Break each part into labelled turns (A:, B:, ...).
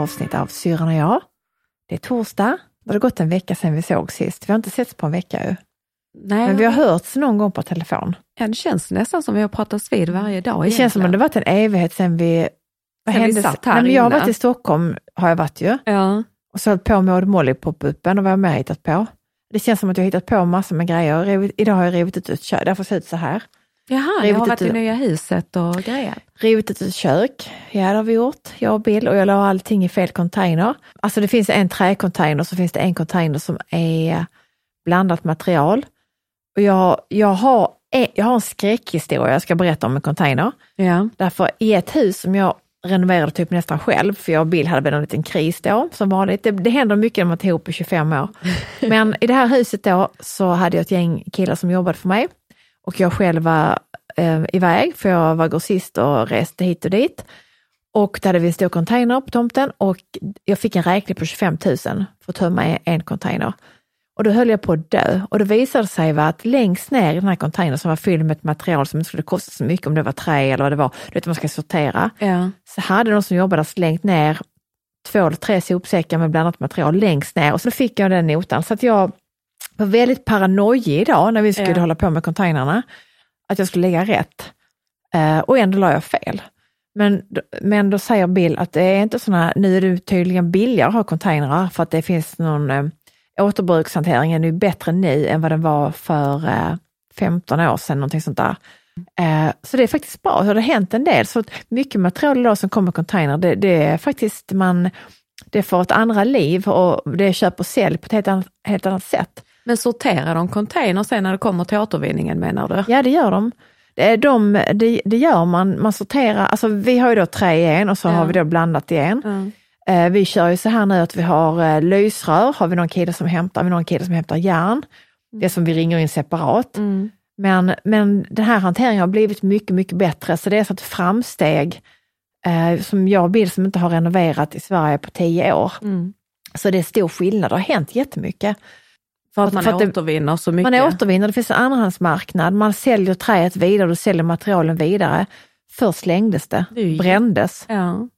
A: avsnitt av Syrran och jag. Det är torsdag. Det har gått en vecka sedan vi såg sist. Vi har inte setts på en vecka ju.
B: Nej,
A: Men vi har hörts någon gång på telefon.
B: ja, det känns nästan som vi har pratats vid varje dag.
A: Det känns som om det varit en evighet sedan vi... Vad
B: Sen vi satt här
A: Nej, men jag har varit i Stockholm, har jag varit ju.
B: Ja.
A: Och så hållit på med Odd Molly pop-upen och vad har jag mer hittat på? Det känns som att jag har hittat på massor med grejer. Idag har jag rivit ut ett kök, därför ser det ut så här.
B: Jaha,
A: Rivit
B: har varit i nya huset och grejer.
A: Rivit ut ett kök, ja det har vi gjort, jag och Bill, och jag la allting i fel container. Alltså det finns en träcontainer, så finns det en container som är blandat material. Och jag, jag, har, jag har en skräckhistoria jag ska berätta om en container.
B: Ja.
A: Därför i ett hus som jag renoverade typ nästan själv, för jag och Bill hade väl en liten kris då, som vanligt. Det, det händer mycket när man är ihop i 25 år. Men i det här huset då så hade jag ett gäng killar som jobbade för mig och jag själv var eh, iväg, för jag var grossist och reste hit och dit. Och där hade vi en stor container på tomten och jag fick en räkning på 25 000 för att tömma en- en container. Och då höll jag på att dö och då visade det sig va, att längst ner i den här containern som var fylld med ett material som inte skulle kosta så mycket, om det var trä eller vad det var, du vet man ska sortera,
B: Ja.
A: så hade de som jobbade slängt ner två eller tre sopsäckar med blandat material längst ner och så fick jag den notan. Så att jag var väldigt paranoid idag när vi skulle
B: Ja.
A: hålla på med containrarna, att jag skulle lägga rätt. Eh, och ändå la jag fel. Men, men då säger Bill att det är inte såna, nu är det tydligen billigare att ha containrar för att det finns någon eh, återbrukshanteringen är bättre nu än vad den var för eh, 15 år sedan, någonting sånt där. Eh, så det är faktiskt bra, det har hänt en del. Så mycket material idag som kommer i container, det, det är faktiskt man, det får ett andra liv och det är köp och sälj på ett helt annat, helt annat sätt.
B: Men sorterar de container sen när det kommer till återvinningen menar du?
A: Ja, det gör de. Det, är de, det, det gör man, man sorterar, alltså vi har ju då trä i en och så
B: Ja.
A: har vi då blandat i en. Eh, vi kör ju så här nu att vi har eh, lysrör, har vi någon kille som hämtar, har vi någon kille som hämtar järn. Det som vi ringer in separat.
B: Mm.
A: Men, men den här hanteringen har blivit mycket, mycket bättre, så det är så ett framsteg eh, som jag och Bill som inte har renoverat i Sverige på tio år.
B: Mm.
A: Så det är stor skillnad, det har hänt jättemycket.
B: För att man
A: För att
B: återvinner så mycket.
A: Man återvinner, det finns en andrahandsmarknad, man säljer träet vidare, du säljer materialen vidare. Först slängdes det,
B: Det
A: brändes.
B: Ja.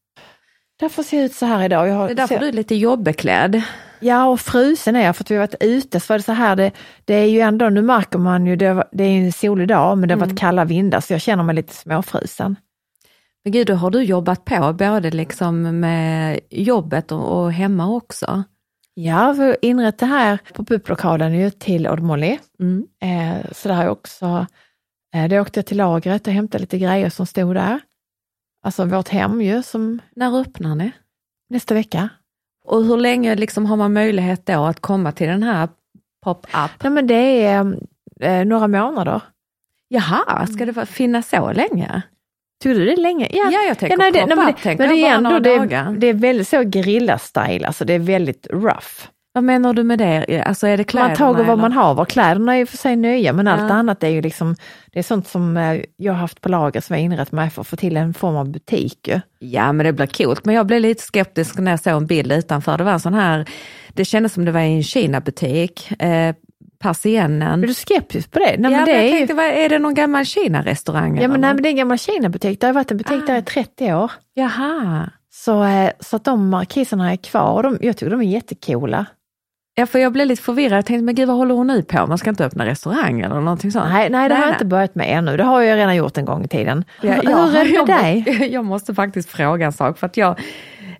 A: Därför ser jag ut så här idag. Jag har,
B: Det är därför du är lite jobbeklädd.
A: Ja, och frusen är jag för att vi har varit ute. Så var det så här, det, det är ju ändå, nu märker man ju, det, det är en solig dag, men det har varit
B: Mm.
A: kalla vindar, så jag känner mig lite småfrusen.
B: Men gud, då har du jobbat på både liksom med jobbet och, och hemma också.
A: Ja, vi har inrett det här pop-up-lokalen ju till Odd Molly.
B: Mm.
A: Eh, så det har jag också, eh, då åkte jag till lagret och hämtade lite grejer som stod där. Alltså vårt hem ju, som
B: När öppnar ni?
A: nästa vecka.
B: Och hur länge liksom har man möjlighet då att komma till den här pop-up?
A: Nej men det är eh, några månader.
B: Jaha, ska det finnas så länge?
A: Tycker du det är länge?
B: Ja, jag tänker
A: nej, det, nej, men det,
B: tänker
A: men det är ändå, det,
B: dagar.
A: det är väldigt så gerilla-style, alltså det är väldigt rough.
B: Vad menar du med det? Alltså är det kläderna?
A: man tager vad man har, kläderna är för sig nya, men allt
B: Ja.
A: annat är ju liksom, det är sånt som eh, jag har haft på lager som jag inrett mig för att få till en form av butik.
B: Ja, men det blir coolt. Men jag blev lite skeptisk när jag såg en bild utanför. Det var en sån här, det kändes som det var i en Kina-butik. Eh, persiennen.
A: Är du skeptisk på det? Nej,
B: ja,
A: men det
B: men jag
A: är
B: tänkte, vad, är det någon gammal Kina-restaurang?
A: ja, men, nej, men det är en gammal Kina-butik, det har varit en butik
B: Ah.
A: där i 30 år.
B: Jaha.
A: Så, eh, så att de markiserna är kvar och de, jag tycker de är jättekola.
B: Ja, för jag blev lite förvirrad. Jag tänkte, men gud vad håller hon nu på? Man ska inte öppna restaurang eller någonting sånt?
A: Nej, nej, det har jag
B: nej.
A: inte börjat med ännu. Det har jag redan gjort en gång i tiden.
B: Ja,
A: Hur
B: ja,
A: är det med dig?
B: Jag måste faktiskt fråga en sak. För att jag,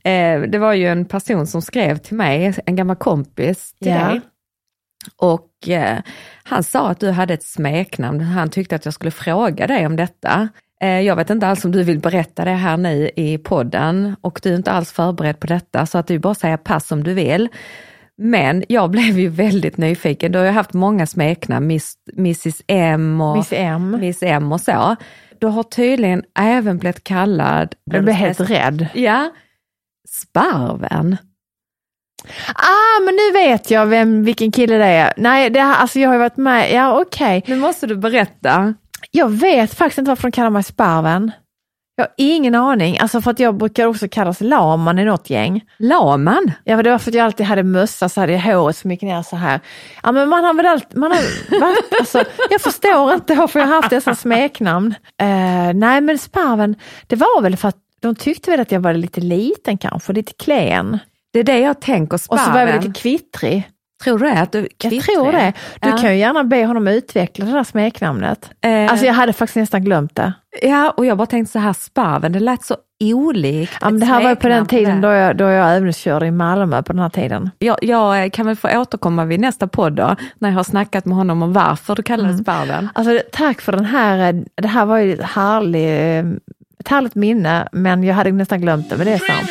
B: eh, det var ju en person som skrev till mig, en gammal kompis till
A: Ja.
B: dig. Och eh, han sa att du hade ett smeknamn. Han tyckte att jag skulle fråga dig om detta. Eh, jag vet inte alls om du vill berätta det här nu i podden och du är inte alls förberedd på detta så att du bara säger pass om du vill. Men jag blev ju väldigt nyfiken. Du har ju haft många smeknamn, Miss, Mrs M och
A: Miss M.
B: Miss M och så. Du har tydligen även blivit kallad...
A: Jag blev helt rädd.
B: Ja, Sparven.
A: Ah, men nu vet jag vem, vilken kille det är. Nej, det, alltså jag har ju varit med, ja okej.
B: Nu måste du berätta.
A: Jag vet faktiskt inte varför de kallar mig Sparven. Jag har ingen aning, alltså för att jag brukar också kallas Laman i något gäng.
B: Laman.
A: Ja, men det var för att jag alltid hade mössa så hade jag håret som gick ner så här. Ja, men man har väl alltid, man har, va? alltså, jag förstår inte varför jag har haft dessa smeknamn. Eh, nej, men Sparven, det var väl för att de tyckte väl att jag var lite liten kanske, lite klen.
B: Det är det jag tänker,
A: Och
B: sparven.
A: så var jag lite kvittrig.
B: Tror du att du
A: Jag tror det. Du
B: Ja.
A: kan ju gärna be honom utveckla det där smeknamnet.
B: Eh,
A: Alltså jag hade faktiskt nästan glömt det.
B: Ja, och jag bara tänkte så här, sparven, det lät så olikt.
A: Ja, men det här var på den tiden
B: det.
A: då jag, då jag övningskörde i Malmö på den här tiden.
B: Jag, jag kan väl få återkomma vid nästa podd då, när jag har snackat med honom om varför du kallades
A: Mm.
B: sparven.
A: Alltså tack för den här, eh, det här var ju ett, härlig, eh, ett härligt minne, men jag hade nästan glömt det, men det är sant.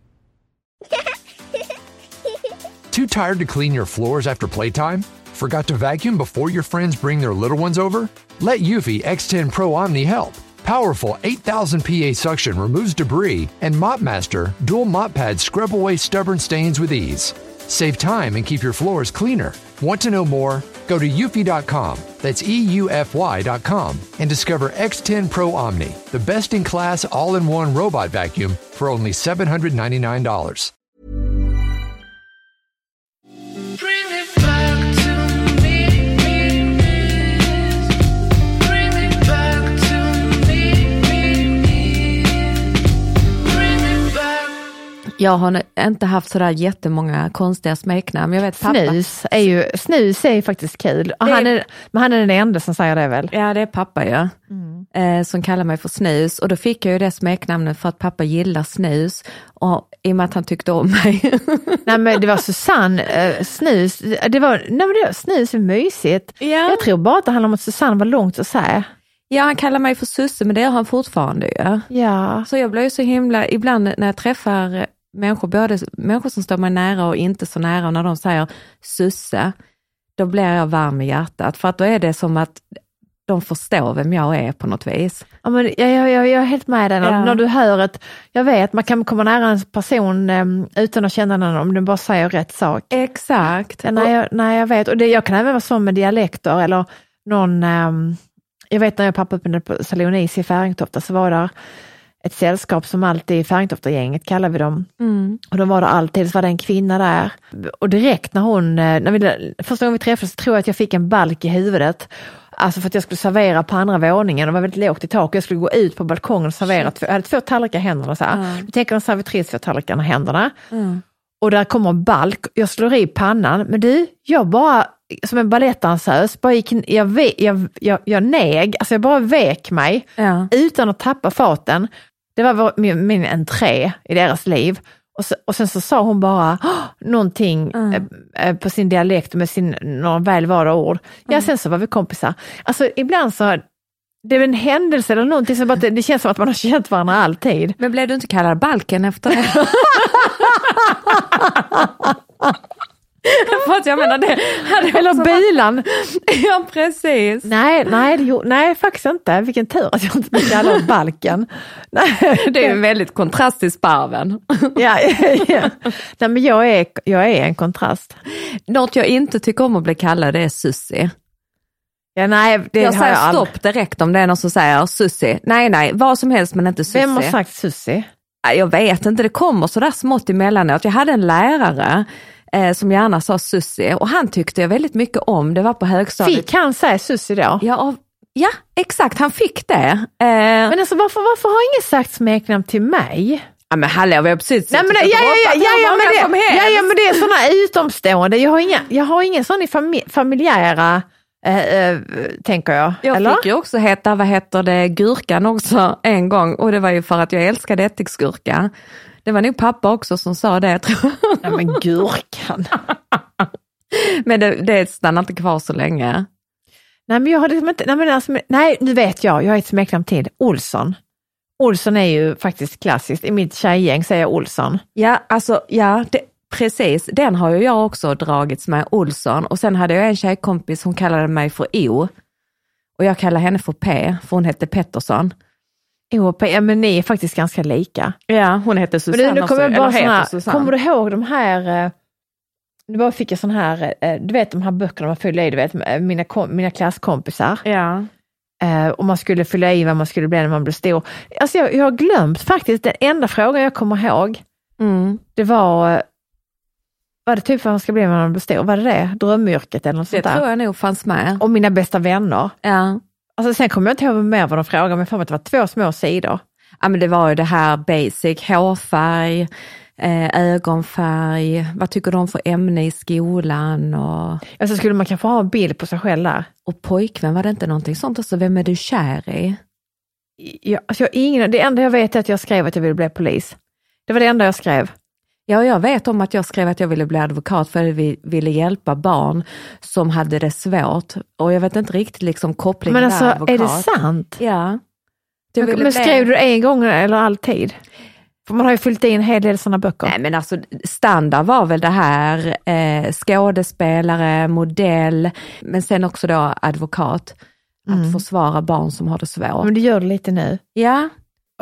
C: Too tired to clean your floors after playtime? Forgot to vacuum before your friends bring their little ones over? Let Eufy X10 Pro Omni help. Powerful 8000 PA suction removes debris, and MopMaster dual mop pads scrub away stubborn stains with ease. Save time and keep your floors cleaner. Want to know more? Go to eufy.com, that's EUFY.com, and discover X10 Pro Omni, the best in class all in one robot vacuum for only $799.
B: Jag har inte haft sådär jättemånga konstiga smeknamn. Jag vet pappa.
A: Snus är ju, snus är ju faktiskt kul. Och
B: är-
A: han är, men han är den enda som säger det väl?
B: Ja, det är pappa ja. Eh, som kallar mig för snus och då fick jag ju det smeknamnet för att pappa gillar snus och i och med att han tyckte om mig.
A: Nej men det var Susanne, eh, snus, det var, nej, men det var, snus är mysigt.
B: Ja.
A: Jag tror bara att det handlar om att Susanne var långt att säga.
B: ja, han kallar mig för Susse men det gör han fortfarande ju.
A: Ja,
B: Så jag blir ju så himla, ibland när jag träffar människor, både människor som står mig nära och inte så nära, och när de säger Susse, då blir jag varm i hjärtat. För att då är det som att de förstår vem jag är på något vis.
A: ja men jag, jag, jag, är helt med dig. När,
B: Ja.
A: när du hör ett, jag vet man kan komma nära en person eh, utan att känna den om den bara säger rätt sak.
B: Exakt.
A: Ja, nej, jag, nej, jag vet. Och det, jag kan även vara så med dialekter eller någon, ehm, jag vet när jag pappa öppnade på Salonis i Färingtofta så var där ett sällskap som alltid, Färingtofta-gänget kallar vi dem.
B: Mm.
A: Och de var där alltid, så var det en kvinna där. Och direkt när hon, eh, när vi, första gången vi träffades tror jag att jag fick en balk i huvudet. Alltså för att jag skulle servera på andra våningen, det var väldigt lågt i tak. Jag skulle gå ut på balkongen och servera, två, jag hade två tallrikar i händerna. Så här.
B: Ja.
A: Du tänker en servitris två tallrikarna i händerna.
B: Mm.
A: Och där kommer en balk, jag slår i pannan, men du, jag bara, som en balettdansös, bara gick, jag, jag, jag, jag neg, alltså jag bara vek mig
B: Ja.
A: utan att tappa faten. Det var vår, min, min entré i deras liv. Och, så, och sen så sa hon bara någonting
B: Mm.
A: eh, på sin dialekt med sin, några välvalda ord. Ja, sen så var vi kompisar. Alltså ibland så, det är en händelse eller någonting som bara, det, det känns som att man har känt varandra alltid.
B: Men blev du inte kallad Balken efter det? För att jag menar det hade
A: Eller
B: också
A: bilan.
B: Ja precis.
A: Nej, nej, det, nej, faktiskt inte. Vilken tur att jag inte blev kallad Balken. Nej,
B: Det är en väldigt kontrast till sparven.
A: ja, ja, ja. Nej, men jag är, jag är en kontrast.
B: Något jag inte tycker om att bli kallad det är Sussi.
A: Ja, nej, det
B: Jag säger
A: jag
B: stopp direkt om det är någon som säger Sussi. Nej nej, vad som helst men inte Sussi.
A: Vem har sagt?
B: Nej, Jag vet inte, det kommer sådär smått emellanåt. Jag hade en lärare eh, som gärna sa Sussi och han tyckte jag väldigt mycket om. Det var på högstadiet.
A: Fick han säga Susie då?
B: Ja, och, ja, exakt, han fick det. Eh,
A: Men alltså varför, varför har ingen sagt smeknamn till mig?
B: Ja men hallå, vi har precis
A: Nej, men,
B: suttit
A: ja,
B: och
A: ja, ja, ja, ja, men det, ja, ja, men det är sådana utomstående. Jag har, inga, jag har ingen sån i fami familjära, eh, eh, tänker jag.
B: Jag
A: eller?
B: fick ju också heta, vad heter det, gurkan också en gång och det var ju för att jag älskade ättiksgurka. Det var nog pappa också som sa det, tror jag.
A: Ja, men gurkan.
B: men det, det stannar inte kvar så länge.
A: nej, men jag har liksom inte, nej, men alltså, nej, nu vet jag, jag har ett smeknamn till. Olsson. Olsson är ju faktiskt klassiskt. I mitt tjejgäng säger jag Olsson.
B: Ja, alltså ja, det, precis. Den har ju jag också dragits med, Olsson. Och sen hade jag en tjejkompis, hon kallade mig för O. Och jag kallade henne för P, för hon hette Pettersson.
A: OP, ja men ni är faktiskt ganska lika.
B: Ja, hon hette
A: Men
B: Susanne
A: du, nu kommer jag
B: också,
A: bara
B: heter
A: såna,
B: Susanne.
A: kommer du ihåg de här, eh, nu bara fick jag sån här, eh, du vet de här böckerna man fyller i, du vet eh, mina, mina klasskompisar.
B: Ja.
A: Och man skulle fylla i vad man skulle bli när man blev stor. Alltså jag, jag har glömt faktiskt, den enda frågan jag kommer ihåg,
B: Mm.
A: det var, var det typ vad man ska bli när man blir stor? Var det det? Drömyrket eller något
B: Det
A: sånt där?
B: tror jag nog fanns med.
A: Och mina bästa vänner.
B: Ja.
A: Alltså sen kommer jag inte ihåg mer vad de frågade, men för mig att det var två små sidor.
B: ja, men det var ju det här basic, hårfärg, eh, ögonfärg, vad tycker de för ämne i skolan och,
A: Alltså skulle man kanske ha en bild på sig själv där?
B: och pojkvän, var det inte någonting sånt? Alltså, vem är du kär i?
A: Jag, alltså jag ingen, det enda jag vet är att jag skrev att jag ville bli polis. Det var det enda jag skrev.
B: Ja, jag vet om att jag skrev att jag ville bli advokat för att vi ville hjälpa barn som hade det svårt. Och jag vet inte riktigt liksom kopplingen
A: Men
B: där,
A: alltså,
B: advokat.
A: är det sant?
B: Ja.
A: Men, men skrev du en gång eller alltid? För man har ju fyllt i en hel del sådana böcker.
B: Nej men alltså standard var väl det här, eh, skådespelare, modell, men sen också då advokat. Att försvara barn som har det svårt.
A: Mm. Men det gör du lite nu.
B: Ja,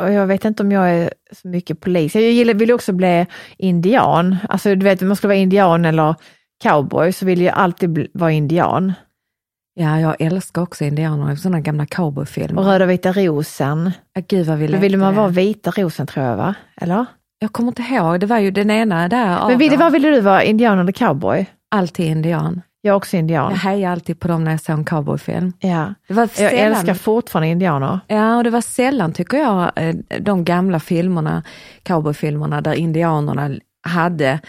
A: jag vet inte om jag är så mycket polis. Jag gillar, vill också bli indian. Alltså du vet, om man skulle vara indian eller cowboy så vill jag alltid bli, vara indian.
B: ja, jag älskar också indianer, sådana gamla
A: Och
B: cowboyfilmer.
A: röda vita rosen.
B: Ja, gud vad vi lekte
A: ville man vara vita rosen tror jag va? Eller?
B: Jag kommer inte ihåg, det var ju den ena där
A: Men ville, vad ville du vara, indian eller cowboy?
B: Alltid indian.
A: Jag är också indian.
B: Jag hejar alltid på dem när jag såg en cowboyfilm.
A: Ja.
B: Det var
A: Jag älskar fortfarande indianer.
B: Ja, och det var sällan tycker jag, eh, de gamla filmerna, cowboyfilmerna, där indianerna hade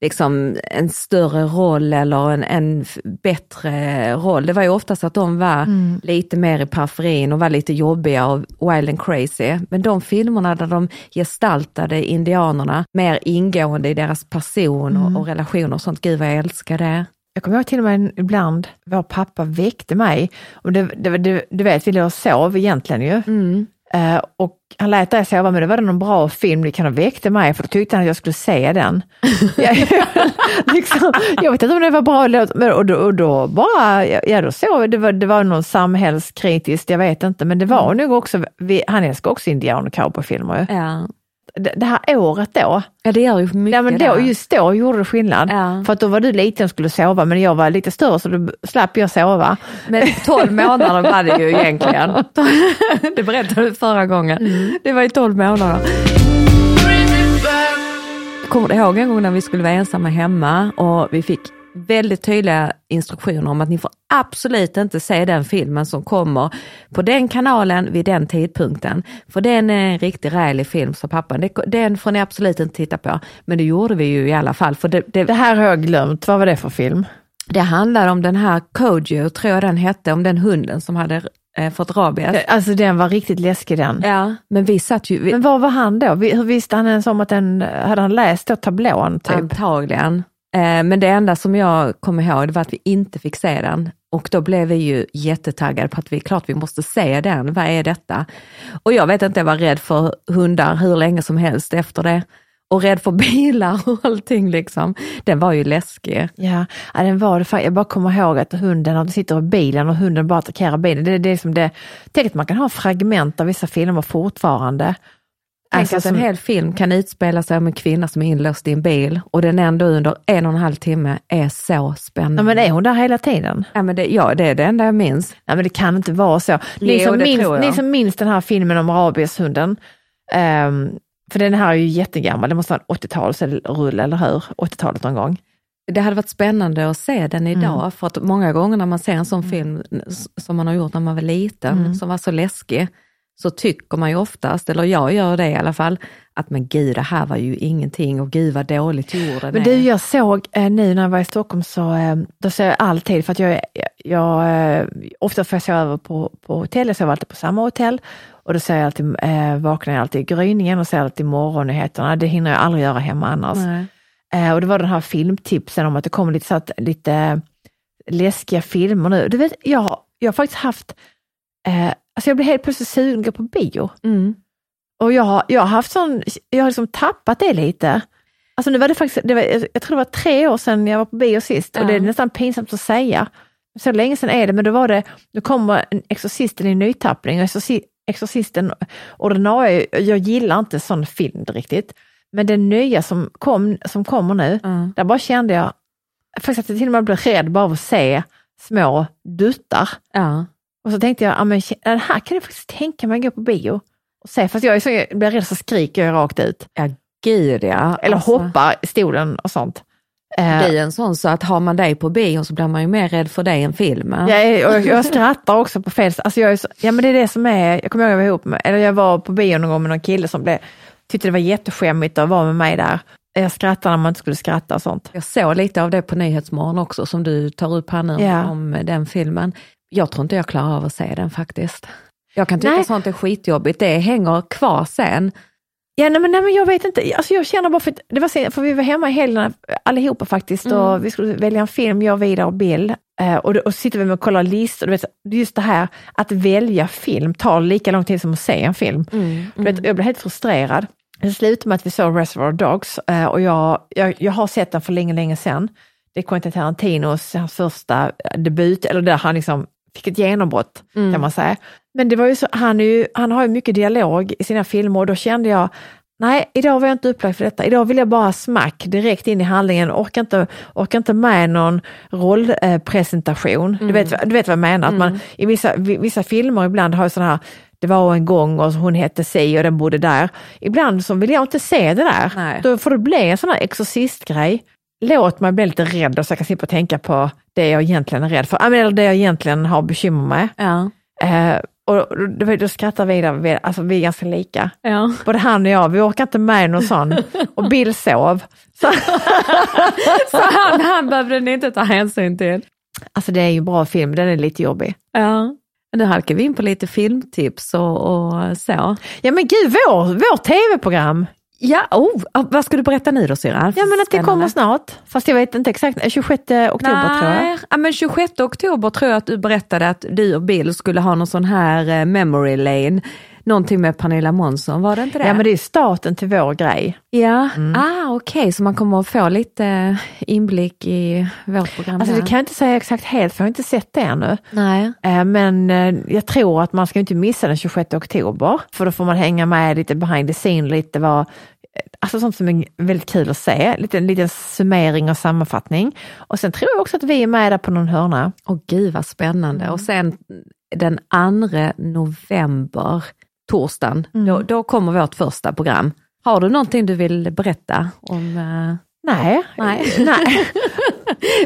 B: liksom en större roll eller en, en bättre roll. Det var ju oftast att de var
A: Mm.
B: lite mer i periferin och var lite jobbiga och wild and crazy. Men de filmerna där de gestaltade indianerna mer ingående i deras person
A: Mm.
B: och, och relationer och sånt, gud vad jag älskar det.
A: Jag kommer ihåg till och med ibland, vår pappa väckte mig. Och det, det, det, du vet, vi låg och sov egentligen ju.
B: Mm.
A: Eh, och han lät dig sova, men det var det någon bra film, det kan ha väckte mig, för då tyckte han att jag skulle se den. jag, liksom, jag vet inte om det var bra låt, men och då, och då bara, ja, då sov det var, det var någon samhällskritiskt, jag vet inte, men det var nog också, vi, han älskar också indian och cowboyfilmer.
B: Ja.
A: Det, här året då,
B: ja, det gör ju mycket
A: ja, men då,
B: där.
A: just då gjorde det skillnad.
B: Ja.
A: För att då var du liten och skulle sova, men jag var lite större så då slapp jag sova.
B: Men 12 månader var det ju egentligen. Det berättade du förra gången.
A: Mm.
B: Det var ju 12 månader. Kommer du ihåg en gång när vi skulle vara ensamma hemma och vi fick väldigt tydliga instruktioner om att ni får absolut inte se den filmen som kommer på den kanalen vid den tidpunkten. För den är en riktigt rälig film, sa pappan. Den får ni absolut inte titta på. Men det gjorde vi ju i alla fall. För det, det,
A: Det här har jag glömt, vad var det för film?
B: det handlar om den här Kojo, tror jag den hette, om den hunden som hade eh, fått rabies.
A: Alltså den var riktigt läskig den.
B: Ja, men vi satt ju, vi,
A: Men var var han då? Hur visste han ens om att den, hade han läst då tablån typ?
B: antagligen. Eh, men det enda som jag kommer ihåg det var att vi inte fick se den. Och då blev vi ju jättetaggade på att vi, klart vi måste se den, vad är detta? Och jag vet inte, jag var rädd för hundar hur länge som helst efter det. Och rädd för bilar och allting liksom. Den var ju läskig.
A: Ja, ja, den var det. Jag bara kommer ihåg att hunden, när du sitter i bilen och hunden bara attackerar bilen. Det, det är som det, tänk att man kan ha fragment av vissa filmer fortfarande.
B: Tänk
A: Alltså
B: att en
A: som-
B: hel film kan utspela sig om en kvinna som är inlåst i en bil och den ändå under en och en halv timme är så spännande.
A: Ja, men är hon där hela tiden?
B: ja, men det, ja, det är det enda jag minns.
A: Nej men det kan inte vara så. Ni,
B: Jo,
A: som, minns, ni som minns den här filmen om rabieshunden, ehm, för den här är ju jättegammal, det måste vara en 80-talsrulle, eller hur? 80-talet någon gång.
B: Det hade varit spännande att se den idag, för att många gånger när man ser en sån film s- som man har gjort när man var liten, som var så läskig, så tycker man ju oftast, eller jag gör det i alla fall, att men gud det här var ju ingenting och gud vad dåligt jorden
A: Men
B: är.
A: du, jag såg eh, nu när jag var i Stockholm så eh, då ser jag alltid, för att jag, jag eh, ofta får jag sova över på, på hotell, jag sover alltid på samma hotell och då ser jag alltid, eh, vaknar jag alltid i gryningen och ser alltid morgonnyheterna. Det hinner jag aldrig göra hemma annars. Eh, och det var den här filmtipsen om att det kommer lite, så att, lite läskiga filmer nu. Du vet, jag, jag har faktiskt haft, eh, alltså jag blev helt plötsligt sugen på bio.
B: Mm.
A: Och jag, har- jag har haft sån, jag har liksom tappat det lite. Alltså nu var det faktiskt, det var, jag tror det var tre år sedan jag var på bio sist och
B: Ja.
A: det är nästan pinsamt att säga. Så länge sedan är det, men då var det, då kommer en Exorcisten i nytappning och Exorci- Exorcisten ordinarie, jag gillar inte sån film riktigt. Men den nya som, kom, som kommer nu,
B: Ja.
A: där bara kände jag, faktiskt att jag till och med blev rädd bara av att se små duttar.
B: Ja.
A: Och så tänkte jag, ja, men, den här kan jag faktiskt tänka mig att gå på bio och se, fast jag, är så, jag blir rädd så skriker jag rakt ut.
B: ja, gud ja.
A: Eller
B: Alltså,
A: hoppar i stolen och sånt.
B: Det
A: Eh,
B: är en sån så att har man dig på bio så blir man ju mer rädd för dig än filmen.
A: är, och jag, jag skrattar också på fel alltså jag är så, Ja men det är det som är, jag kommer ihåg jag var ihop med, eller jag var på bio någon gång med någon kille som blev, tyckte det var jätteskämmigt att vara med mig där. Jag skrattade när man inte skulle skratta och sånt.
B: Jag såg lite av det på Nyhetsmorgon också som du tar upp här nu
A: Ja.
B: om den filmen. Jag tror inte jag klarar av att se den faktiskt. Jag kan tycka
A: Nej.
B: sånt är skitjobbigt, det hänger kvar sen.
A: Ja, nej, men, nej, men jag vet inte, alltså, jag känner bara för, att- det var, sen- för vi var hemma i helgen allihopa faktiskt och vi skulle välja en film, jag, Vidar och Bill. Eh, och, då, och så sitter vi med och kollar listor. Du vet, just det här att välja film tar lika lång tid som att se en film. Du vet, jag blev helt frustrerad. Det slutade med att vi såg Reservoir Dogs eh, och jag, jag, jag har sett den för länge, länge sedan. Det är Quentin Tarantinos hans första debut, eller där han liksom fick ett genombrott kan man säga. Men det var ju så, han, är ju, han har ju mycket dialog i sina filmer och då kände jag, nej idag var jag inte upplagd för detta. Idag vill jag bara smack direkt in i handlingen, orkar inte, orkar inte med någon rollpresentation. Du, vet, du vet vad jag menar? Att man, I vissa, vi- vissa filmer ibland har ju sådana här det var en gång och hon hette si och den bodde där. Ibland så vill jag inte se det där.
B: Nej.
A: Då får det bli en sån här exorcistgrej. Låt mig bli lite rädd och så jag kan slippa tänka på det jag egentligen är rädd för. Eller det jag egentligen har bekymmer med.
B: Ja.
A: Eh, och då, då skrattar vi, där, vi- alltså vi är ganska lika.
B: Ja.
A: Både han och jag, vi orkar inte med någon sån. Och Bill sov. Så,
B: Så han, han behövde ni inte ta hänsyn till.
A: alltså det är ju bra film, den är lite jobbig.
B: Ja. Nu halkar vi in på lite filmtips och, och så.
A: Ja men gud, vår, vårt tv-program.
B: Ja, oh, vad ska du berätta nu då syrran?
A: Ja men att det kommer snart. Fast jag vet inte exakt, 26 oktober tror jag.
B: Nej, ja, men 26 oktober tror jag att du berättade att du och Bill skulle ha någon sån här eh, memory lane. Någonting med Pernilla Månsson, var det inte det?
A: Ja men det är starten till vår grej.
B: Ja, ah, okej, så man kommer att få lite inblick i vårt program
A: Alltså det kan jag inte säga exakt helt, för jag har inte sett det ännu.
B: Nej.
A: Eh, Men eh, jag tror att man ska inte missa den 26 oktober, för då får man hänga med lite behind the scene, lite vad, alltså sånt som är väldigt kul att se, lite, en liten summering och sammanfattning. Och sen tror jag också att vi är med där på någon hörna.
B: Åh gud vad spännande.
A: Mm.
B: Och sen den 2 november, torsdagen,
A: Mm.
B: då, då kommer vårt första program. Har du någonting du vill berätta om? eh,
A: Nej,
B: Nej.
A: nej.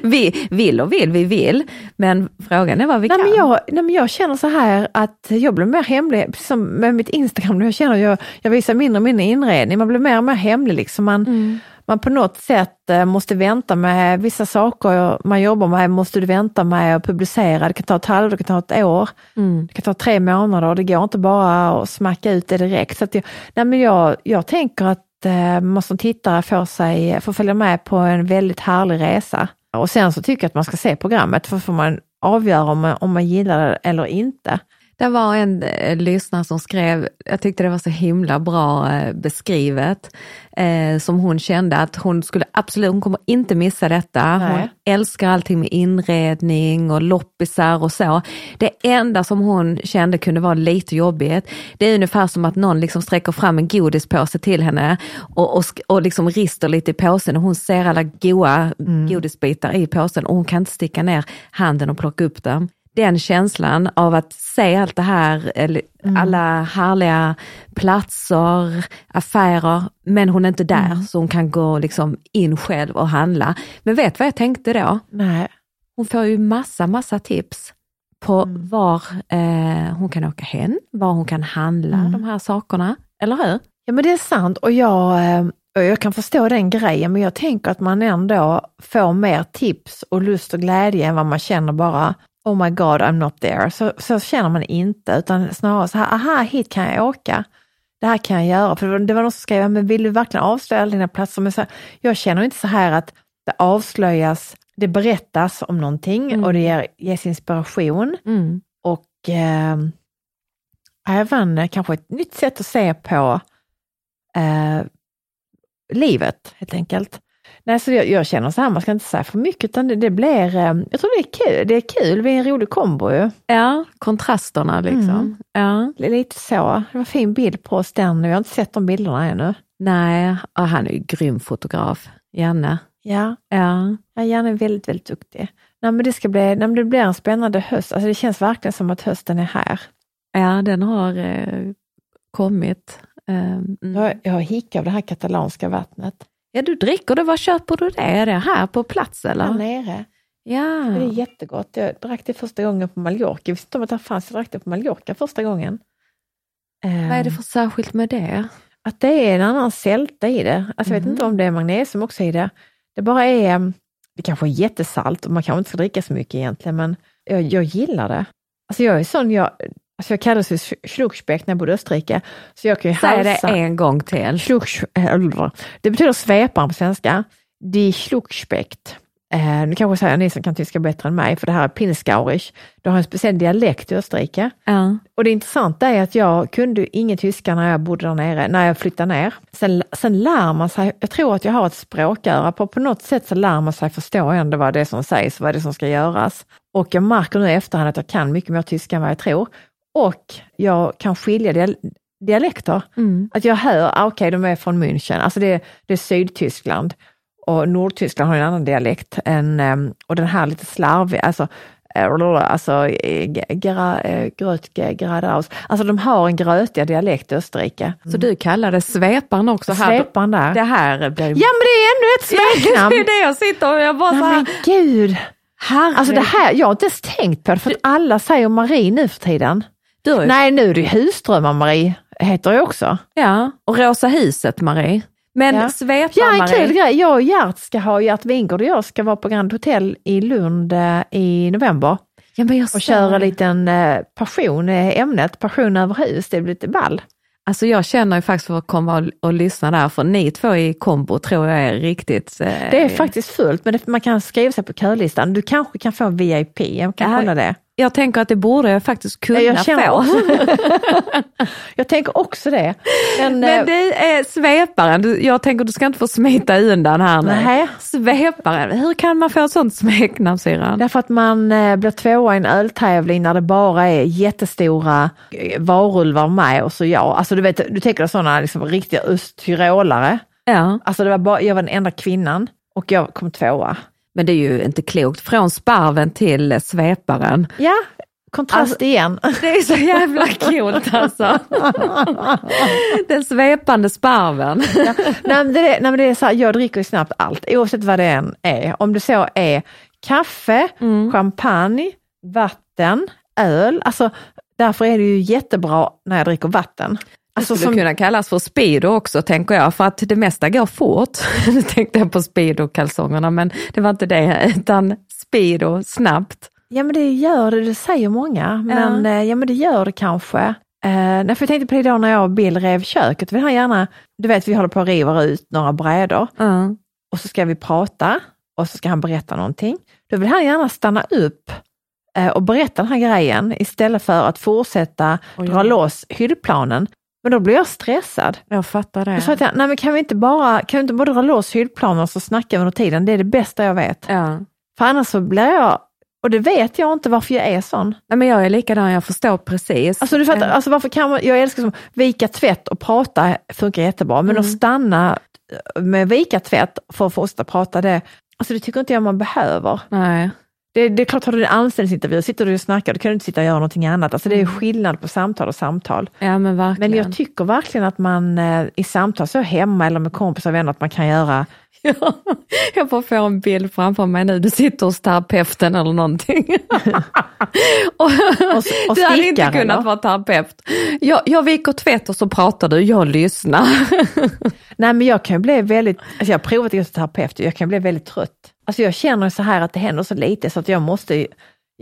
B: Vi vill och vill, vi vill, men frågan är vad vi
A: nej,
B: kan.
A: men jag, nej men jag känner så här att jag blir mer hemlig, som med mitt Instagram, jag känner jag, jag visar mindre och mindre inredning, man blir mer och mer hemlig. Liksom. Man,
B: Mm.
A: Man på något sätt eh, måste vänta med vissa saker man jobbar med, måste du vänta med att publicera. Det kan ta ett halvår, det kan ta ett år,
B: Mm.
A: det kan ta tre månader och det går inte bara att smacka ut det direkt. Så jag, nej men jag, jag tänker att eh, man som tittare får, sig, får följa med på en väldigt härlig resa. Och sen så tycker jag att man ska se programmet, för får man avgöra om man, om man gillar det eller inte.
B: Det var en eh, lyssnare som skrev, jag tyckte det var så himla bra eh, beskrivet, eh, som hon kände att hon skulle absolut, hon kommer inte missa detta. Hon
A: Nej.
B: älskar allting med inredning och loppisar och så. Det enda som hon kände kunde vara lite jobbigt, det är ungefär som att någon liksom sträcker fram en godispåse till henne och, och, och liksom rister lite i påsen och hon ser alla goa godisbitar i påsen och hon kan inte sticka ner handen och plocka upp dem den känslan av att se allt det här, eller alla härliga platser, affärer, men hon är inte där så hon kan gå liksom in själv och handla. Men vet vad jag tänkte då?
A: Nej.
B: Hon får ju massa, massa tips på
A: Mm.
B: var eh, hon kan åka hem, var hon kan handla
A: Mm.
B: de här sakerna. Eller hur?
A: Ja men det är sant och jag, eh, och jag kan förstå den grejen men jag tänker att man ändå får mer tips och lust och glädje än vad man känner bara Oh my god I'm not there. Så, så känner man inte utan snarare så här, aha hit kan jag åka. Det här kan jag göra. För det var någon som skrev, "Ja, men vill du verkligen avslöja alla dina platser? Men så här, jag känner inte så här att det avslöjas, det berättas om någonting
B: Mm.
A: och det ger, ges inspiration
B: Mm.
A: och eh, även kanske ett nytt sätt att se på eh, livet helt enkelt. Nej, så jag, jag känner så här, man ska inte säga för mycket utan det, det blir, eh, jag tror det är kul, det är kul, det är en rolig kombo ju.
B: Ja, kontrasterna liksom.
A: Mm.
B: Ja.
A: Lite så, det var en fin bild på oss den, vi har inte sett de bilderna ännu.
B: Nej, och han är ju grym fotograf, Janne.
A: Ja,
B: Ja.
A: ja Janne är väldigt, väldigt duktig. Nej, men det, ska bli, nej, men det blir en spännande höst, alltså det känns verkligen som att hösten är här.
B: ja, den har eh, kommit. Eh, mm.
A: Jag, jag har hicka av det här katalanska vattnet.
B: Ja, du dricker det. Var köper du det? Är det här på plats eller?
A: Här nere.
B: Ja.
A: Det är jättegott. Jag drack det första gången på Mallorca. Jag visste inte om att det fanns. Jag drack det på Mallorca första gången.
B: Vad är det för särskilt med det?
A: Att det är en annan sälta i det. Alltså Jag vet
B: Mhm.
A: inte om det är magnesium också i det. Det bara är, mm, det kanske är jättesalt och man kanske inte ska dricka så mycket egentligen, men jag, jag gillar det. Alltså jag är sån, jag, alltså jag kallades för Sch- Schluckspeck när jag bodde i Österrike. Så jag kan ju
B: Säg det
A: halsa.
B: en gång till.
A: Det betyder sveparen på svenska. Die Schluckspekt. Eh, nu kanske säger ni som kan tyska bättre än mig, för det här är Pinskaurisch. Du har en speciell dialekt i Österrike.
B: Ja.
A: Och det intressanta är att jag kunde ingen tyska när jag bodde där nere, när jag flyttade ner. Sen, sen lär man sig, jag tror att jag har ett språköra, på, på något sätt så lär man sig förstå ändå vad det är som sägs, vad det är som ska göras. Och jag märker nu i efterhand att jag kan mycket mer tyska än vad jag tror. Och jag kan skilja dial dialekter.
B: Mm.
A: Att jag hör, ah, okej de är från München, alltså det, det är Sydtyskland. Och Nordtyskland har en annan dialekt än, ehm, och den här lite slarviga, alltså eh, alltså eh, gra, eh, grötge, gradaus. Alltså de har en grötiga dialekt i Österrike.
B: Så du kallar det sveparen också? Här.
A: Svepan där.
B: Det här blir...
A: Ja men det är ännu ett smeknamn!
B: det är det jag sitter och jag bara så
A: Nej,
B: här,
A: men gud!
B: herregud.
A: Alltså det här, jag har inte ens tänkt på det för att alla säger Marie nu för tiden.
B: Du,
A: Nej nu är det Husdrömmar-Marie, heter det också.
B: Ja, och Rosa huset Marie. Men
A: Ja.
B: svepar
A: Ja, en
B: Marie.
A: kul grej. Jag och Gert ska ha, Gert Wingård och jag ska vara på Grand Hotel i Lund eh, i november
B: Ja, men jag
A: och köra en liten eh, passion, eh, ämnet passion över hus. Det blir lite ball.
B: Alltså jag känner ju faktiskt för att komma och, och lyssna där, för ni två i kombo tror jag är riktigt... Eh,
A: Det är faktiskt fullt, men det, man kan skriva sig på kölistan. Du kanske kan få VIP, jag kan
B: Ja,
A: kolla det.
B: Jag tänker att det borde jag faktiskt kunna
A: Ja, jag
B: få.
A: jag tänker också det. Men,
B: Men
A: eh,
B: det är sveparen, jag tänker du ska inte få smita undan här nu.
A: Nej.
B: Sveparen, hur kan man få ett sånt smeknamn syrran?
A: Därför att man eh, blir tvåa i en öltävling när det bara är jättestora eh, varulvar med och så jag. Alltså du vet, du tänker sådana liksom, riktiga östtyrolare.
B: Ja,
A: Alltså det var bara, jag var den enda kvinnan och jag kom tvåa.
B: Men det är ju inte klokt. Från sparven till sveparen.
A: Ja, kontrast
B: Alltså-
A: igen.
B: Det är så jävla coolt alltså. Den svepande sparven.
A: nej, men det, är- nej men det är så här, jag dricker ju snabbt allt oavsett vad det än är. Om det så är kaffe,
B: Mm.
A: champagne, vatten, öl. Alltså därför är det ju jättebra när jag dricker vatten. Alltså,
B: Det skulle
A: som,
B: kunna kallas för speedo också tänker jag, för att det mesta går fort. Nu tänkte jag på speedo-kalsongerna, men det var inte det, utan speedo, snabbt.
A: ja men det gör det, det säger många. Men ja, ja men det gör det kanske. Uh, nej, för jag tänkte på det då när jag och Bill rev köket. Vi har gärna, du vet vi håller på att riva ut några brädor.
B: Ja.
A: och så ska vi prata och så ska han berätta någonting. Då vill han gärna stanna upp eh, och berätta den här grejen istället för att fortsätta
B: Oj,
A: dra loss hyllplanen. Men då blir jag stressad.
B: Jag fattar det.
A: Jag sa till honom, nej men kan vi inte bara, kan vi inte bara dra loss hyllplanen och så snackar vi under tiden, det är det bästa jag vet.
B: Ja.
A: För annars så blir jag, och det vet jag inte varför jag är sån.
B: Nej, men jag är likadan, jag förstår precis.
A: Alltså du fattar, alltså varför kan man, jag älskar som vika tvätt och prata funkar jättebra, men att stanna med vika tvätt för att fortsätta prata det, alltså det tycker inte jag man behöver.
B: Nej.
A: Det, det är klart, har du en anställningsintervju, sitter du och snackar, då kan du inte sitta och göra någonting annat. Alltså det är skillnad på samtal och samtal.
B: Ja men verkligen.
A: Men jag tycker verkligen att man eh, i samtal, så hemma eller med kompisar och vänner, att man kan göra
B: Ja, jag får få en bild framför mig nu, du sitter hos terapeuten eller någonting. och,
A: och
B: du hade inte kunnat
A: eller?
B: vara terapeut. Jag, jag viker tvätt och så pratar du, jag lyssnar.
A: Nej men jag kan bli väldigt, alltså jag har provat att gå till terapeut och jag kan bli väldigt trött. Alltså jag känner så här att det händer så lite så att jag måste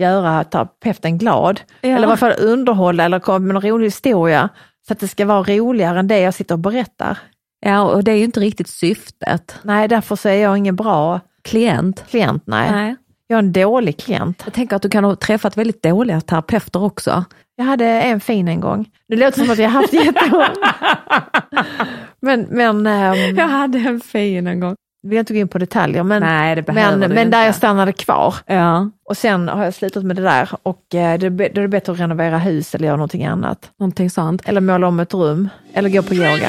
A: göra terapeuten glad.
B: Ja.
A: Eller i alla fall underhålla eller komma med en rolig historia. Så att det ska vara roligare än det jag sitter och berättar.
B: Ja, och det är ju inte riktigt syftet.
A: Nej, därför så är jag ingen bra
B: Klient.
A: klient. Nej.
B: Nej.
A: Jag är en dålig klient.
B: Jag tänker att du kan ha träffat väldigt dåliga terapeuter också.
A: Jag hade en fin en gång. Det låter som att jag haft jättemånga. men men ehm,
B: Jag hade en fin en gång.
A: Vill jag inte gå in på detaljer. Men,
B: Nej, det
A: men, men
B: inte.
A: där jag stannade kvar.
B: Ja,
A: Och sen har jag slutat med det där och eh, då är det bättre att renovera hus eller göra någonting annat.
B: någonting sånt.
A: Eller måla om ett rum, eller gå på yoga.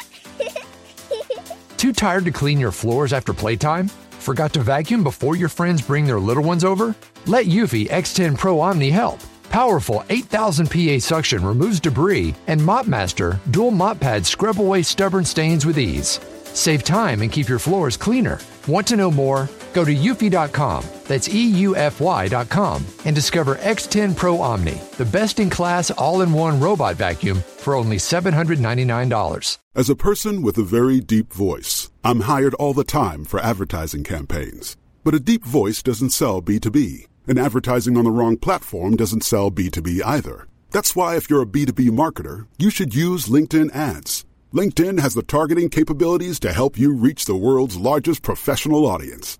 C: Too tired to clean your floors after playtime? Forgot to vacuum before your friends bring their little ones over? Let Eufy X10 Pro Omni help. Powerful 8000 PA suction removes debris, and MopMaster dual mop pads scrub away stubborn stains with ease. Save time and keep your floors cleaner. Want to know more? Go to eufy.com, that's EUFY.com, and discover X10 Pro Omni, the best in class all in one robot vacuum for only $799.
D: As a person with a very deep voice, I'm hired all the time for advertising campaigns. But a deep voice doesn't sell B2B, and advertising on the wrong platform doesn't sell B2B either. That's why, if you're a B2B marketer, you should use LinkedIn ads. LinkedIn has the targeting capabilities to help you reach the world's largest professional audience.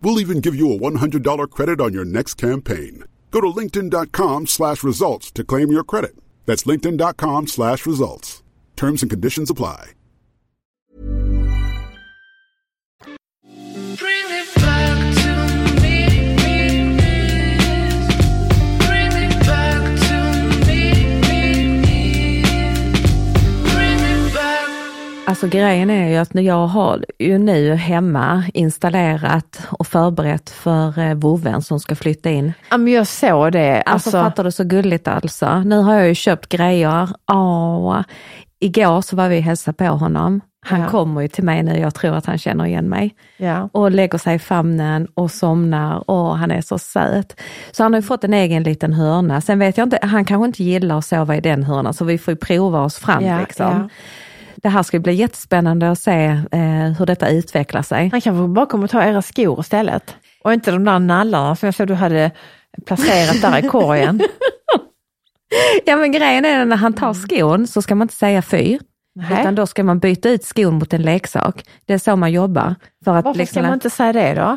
D: We'll even give you a $100 credit on your next campaign. Go to linkedin.com slash results to claim your credit. That's linkedin.com slash results. Terms and conditions apply.
B: Alltså grejen är ju att jag har ju nu hemma installerat och förberett för eh, vovven som ska flytta in.
A: Ja, men jag såg det.
B: Alltså,
A: Alltså,
B: fattar du så gulligt alltså. Nu har jag ju köpt grejer. Åh, igår så var vi och hälsade på honom. Han
A: Ja.
B: kommer ju till mig nu, jag tror att han känner igen mig.
A: ja.
B: Och lägger sig i famnen och somnar och han är så söt. Så han har ju fått en egen liten hörna. Sen vet jag inte, han kanske inte gillar att sova i den hörnan så vi får ju prova oss fram.
A: Ja,
B: liksom. Det här ska bli jättespännande att se eh, hur detta utvecklar sig.
A: Han kanske bara kommer ta era skor istället. Och inte de där nallarna som jag såg du hade placerat där i korgen.
B: Ja men grejen är när han tar skon så ska man inte säga fy.
A: Nej.
B: Utan då ska man byta ut skon mot en leksak. Det är så man jobbar. För att
A: Varför
B: liksom,
A: ska man inte säga det då?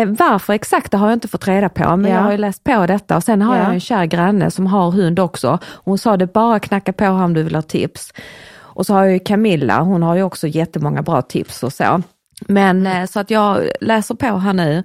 B: Eh, Varför exakt det har jag inte fått reda på, men
A: Ja.
B: jag har ju läst på detta och sen har
A: Ja.
B: jag en kär granne som har hund också. Hon sa det bara knacka på här om du vill ha tips. Och så har jag ju Camilla, hon har ju också jättemånga bra tips och så. Men eh, så att jag läser på här nu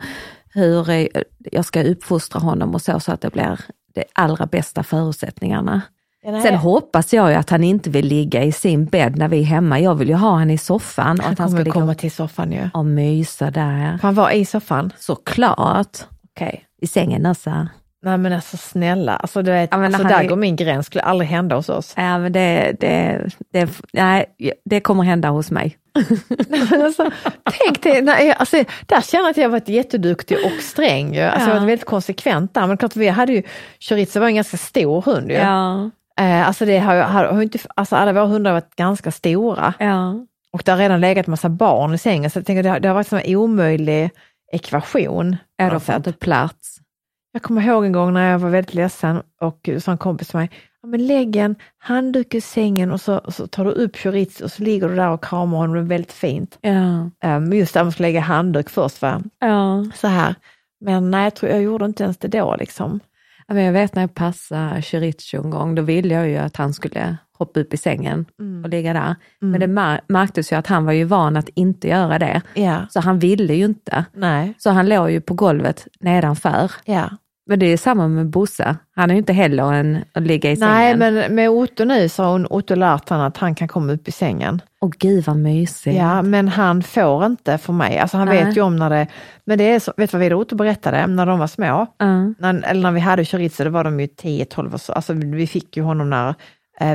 B: hur eh, jag ska uppfostra honom och så, så att det blir de allra bästa förutsättningarna. Sen hoppas jag ju att han inte vill ligga i sin bädd när vi är hemma. Jag vill ju ha han i soffan och
A: han
B: att han ska
A: kommer
B: ligga
A: komma till soffan ju.
B: och mysa där.
A: Får han vara i soffan?
B: Såklart.
A: Okej.
B: I sängen också.
A: Nej men alltså snälla, alltså, du vet,
B: Ja,
A: alltså, där
B: är-
A: går min gräns, skulle aldrig hända hos oss.
B: Ja, men det, det, det, nej, det kommer hända hos mig.
A: Alltså, tänk dig, nej, alltså, där känner jag att jag varit jätteduktig och sträng. Ju. Alltså,
B: Ja.
A: Jag varit väldigt konsekvent där. Men klart, vi hade ju, Chorizo var en ganska stor hund. Ju.
B: Ja,
A: Eh, alltså, det har, har, har inte, alltså, alla våra hundar har varit ganska stora.
B: ja.
A: Och det har redan legat massa barn i sängen, så jag tänker det har, det har varit en omöjlig ekvation.
B: Ja,
A: något
B: får inte plats.
A: Jag kommer ihåg en gång när jag var väldigt ledsen och sa en kompis till mig, ja, men lägg en handduk i sängen och så, och så tar du upp chorizo och så ligger du där och kramar honom, väldigt fint.
B: Ja,
A: Um, just där man ska lägga handduk först, va?
B: ja.
A: så här. Men nej, jag, tror, jag gjorde inte ens det då. Liksom.
B: Ja, men jag vet när jag passade Chiricho en gång, då ville jag ju att han skulle hoppa upp i sängen och ligga där. Men det mär- märktes ju att han var ju van att inte göra det,
A: Ja,
B: så han ville ju inte.
A: nej,
B: Så han låg ju på golvet nedanför.
A: ja.
B: Men det är samma med Bosse, han är ju inte heller en att ligga i
A: nej
B: sängen.
A: men med Otto nu så har hon Otto lärt han att han kan komma upp i sängen.
B: Och gud vad mysigt.
A: Ja, men han får inte för mig. Alltså han
B: Nej.
A: vet ju om när det, men det är så, vet du vad och Otto berättade när de var små?
B: Ja.
A: När, eller när vi hade chorizo, då var de ju 10-12 och så. Alltså vi fick ju honom när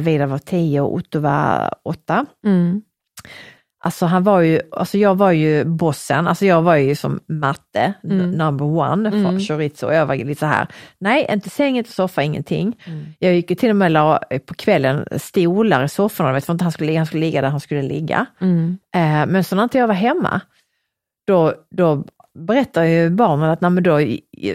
A: Vidar var 10 och Otto var 8.
B: Mm.
A: Alltså han var ju, alltså jag var ju bossen, alltså jag var ju som matte,
B: Mm.
A: number one för
B: Mm.
A: chorizo. Jag var lite så här, nej inte säng, inte soffa, ingenting.
B: Mm.
A: Jag gick ju till och med la eh, på kvällen stolar i sofforna, vet, för att han skulle, han skulle ligga där han skulle ligga.
B: Mm.
A: Eh, men så när inte jag var hemma, då, då berättade ju barnen att nej, då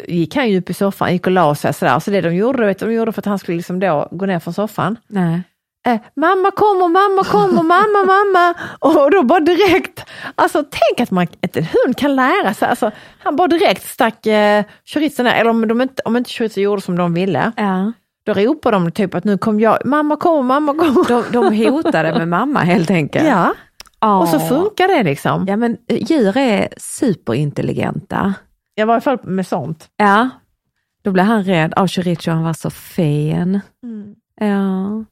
A: gick han ju upp i soffan, gick och la sig sådär. Så det de gjorde, vet, de gjorde för att han skulle liksom då gå ner från soffan.
B: Nej.
A: Eh, mamma kommer, mamma kommer, mamma, mamma. Och då bara direkt, alltså tänk att, man, att en hund kan lära sig. Alltså, han bara direkt stack eh, chorizon ner, eller om, de inte, om inte chorizo gjorde som de ville,
B: Ja.
A: då ropade de typ att nu kom jag, mamma kommer, mamma kommer.
B: De, de hotade med mamma helt enkelt.
A: Ja, och så
B: Åh.
A: funkar det liksom.
B: Ja men eh, djur är superintelligenta.
A: Jag var i alla fall med sånt.
B: Ja, då blev han rädd. Av Choricho, han var så fin. Ja.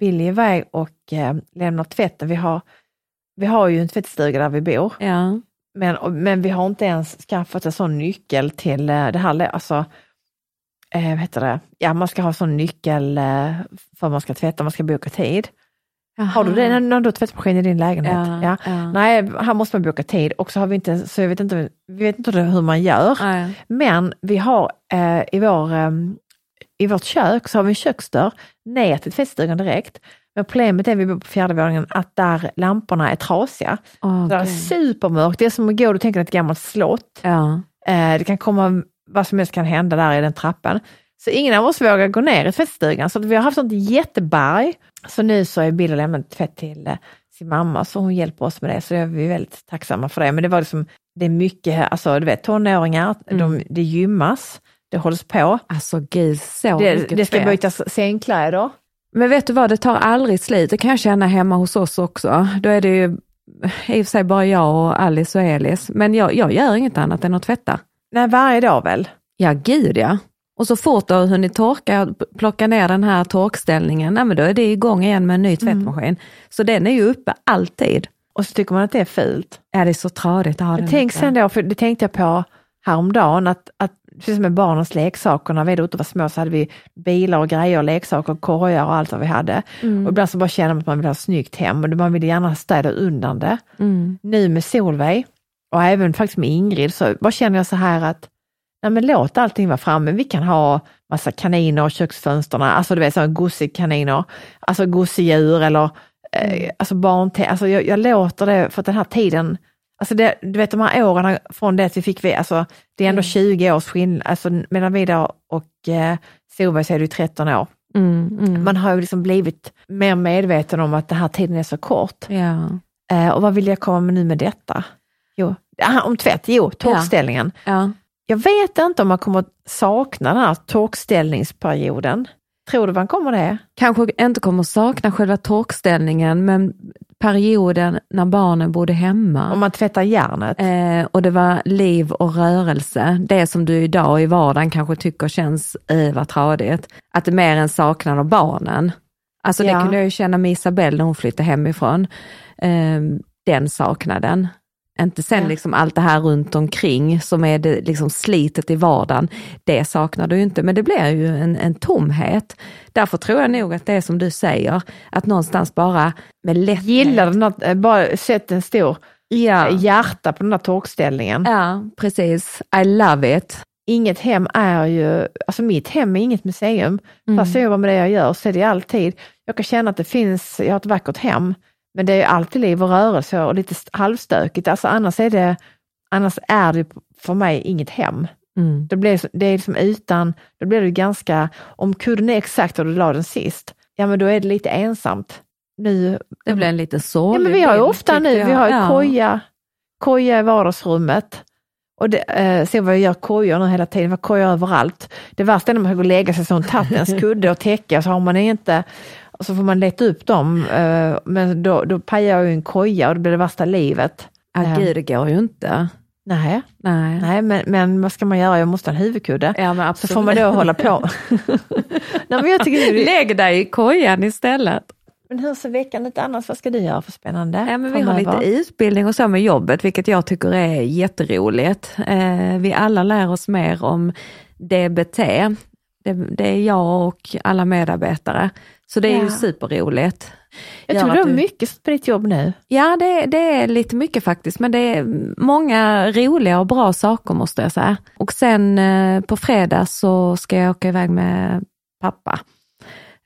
A: Billy är iväg och eh, lämnar tvätten. Vi har, vi har ju en tvättstuga där vi bor,
B: Ja.
A: men, men vi har inte ens skaffat en sån nyckel till eh, det här. Alltså, eh, vad heter det? Ja, man ska ha sån nyckel eh, för man ska tvätta, man ska boka tid. Har du det när, du har tvättmaskin i din lägenhet?
B: Ja, ja.
A: Nej, här måste man boka tid och så har vi inte, så jag vet inte, vi vet inte hur man gör.
B: Nej.
A: Men vi har eh, i, vår, eh, i vårt kök så har vi en köksdörr ner till tvättstugan direkt. Men problemet är, vi bor på fjärde våningen, att där lamporna är trasiga.
B: Åh,
A: Det är supermörkt, det är som att gå och tänka ett gammalt slott.
B: Ja.
A: Eh, det kan komma, vad som helst kan hända där i den trappan. Så ingen av oss vågar gå ner i tvättstugan, så vi har haft sånt jätteberg. Så nu så är Bill och lämnat tvätt till eh, sin mamma, så hon hjälper oss med det, så är vi väldigt tacksamma för det. Men det var liksom, det är mycket, alltså du vet tonåringar, de, det gymmas, det hålls på.
B: Alltså gud, så
A: Det,
B: mycket
A: det ska
B: tvätt.
A: bytas sängkläder.
B: Men vet du vad, det tar aldrig slut. Det kan jag känna hemma hos oss också. Då är det ju i och för sig bara jag och Alice och Elis. Men jag, jag gör inget annat än att tvätta.
A: Nej, varje dag väl?
B: Ja, gud ja. Och så fort du har hunnit torka och plocka ner den här torkställningen, nej, men då är det igång igen med en ny tvättmaskin. Så den är ju uppe alltid.
A: Och så tycker man att det är fult.
B: Ja, det är så tradigt att ha den
A: tänk sen då, för det tänkte jag på häromdagen, att, att precis som med barnens leksaker, när vi och Otto var små så hade vi bilar och grejer, och leksaker, korgar och allt vad vi hade.
B: Mm.
A: Och ibland så bara känner man att man vill ha ett snyggt hem och man vill gärna städa undan det.
B: Mm.
A: Nu med Solveig och även faktiskt med Ingrid så bara känner jag så här att nej men låt allting vara framme. Vi kan ha massa kaniner i köksfönstren, alltså du vet så gossekaniner, alltså gosedjur eller eh, alltså barn. Alltså jag, jag låter det för att den här tiden, alltså det, du vet de här åren från det att vi fick, vi, alltså det är ändå 20 års skillnad, alltså medan vi då och eh, Solveig så är det ju 13 år.
B: Mm, mm.
A: Man har ju liksom blivit mer medveten om att den här tiden är så kort.
B: Ja.
A: Eh, och vad vill jag komma med nu med detta? Jo, om tvätt, jo, torkställningen.
B: Ja.
A: Jag vet inte om man kommer sakna den här torkställningsperioden. Tror du man kommer det?
B: Kanske inte kommer sakna själva torkställningen, men perioden när barnen bodde hemma.
A: Om man tvättar järnet?
B: Eh, och det var liv och rörelse. Det som du idag i vardagen kanske tycker känns eh, vad tradigt. Att det är mer en saknad av barnen. Alltså
A: Ja.
B: det kunde jag ju känna med Isabelle när hon flyttade hemifrån. Eh, den saknaden. Inte sen
A: Ja.
B: liksom allt det här runt omkring som är det liksom slitet i vardagen. Det saknar du inte, men det blir ju en, en tomhet. Därför tror jag nog att det är som du säger, att någonstans bara med lätthet.
A: Gillar den att eh, bara sätta en stor
B: Ja.
A: hjärta på den där torkställningen.
B: ja, precis. I love it.
A: Inget hem är ju, alltså mitt hem är inget museum.
B: Mm.
A: Fast jag jobbar med det jag gör så är det alltid, jag kan känna att det finns, jag har ett vackert hem, men det är alltid liv och rörelse och lite st- halvstökigt. Alltså annars är det, annars är det för mig inget hem.
B: Mm.
A: Det blir, det är liksom utan, då blir det ganska, om kudden är exakt där du la den sist, ja men då är det lite ensamt. Nu,
B: Det blir en liten sorglig
A: ja, men vi har ju ofta nu,
B: jag.
A: vi har ju
B: Ja.
A: koja, koja i vardagsrummet. Och det, eh, se vad jag gör kojor nu hela tiden, vad kojor överallt. Det värsta är när man ska gå och lägga sig så en tattens kudde och täcke och så har man inte, och så får man leta upp dem, eh, men då, då pajar jag ju en koja och det blir det värsta livet.
B: Ja,
A: Eh,
B: gud, det går ju inte.
A: Nej,
B: Nej.
A: nej men, men vad ska man göra? Jag måste ha en huvudkudde.
B: Ja, men
A: Så
B: absolut.
A: får man då hålla på. Nej, men, jag tycker det
B: Lägg dig i kojan istället.
A: men hur ser veckan ut annars? Vad ska du göra för spännande?
B: Ja, men vi har lite utbildning och så med jobbet, vilket jag tycker är jätteroligt. Eh, vi alla lär oss mer om DBT. Det, det är jag och alla medarbetare. Så det är ju
A: Ja.
B: superroligt.
A: Jag
B: Gör
A: tror du har mycket på ditt jobb nu.
B: Ja, det, det är lite mycket faktiskt, men det är många roliga och bra saker måste jag säga. Och sen eh, på fredag så ska jag åka iväg med pappa.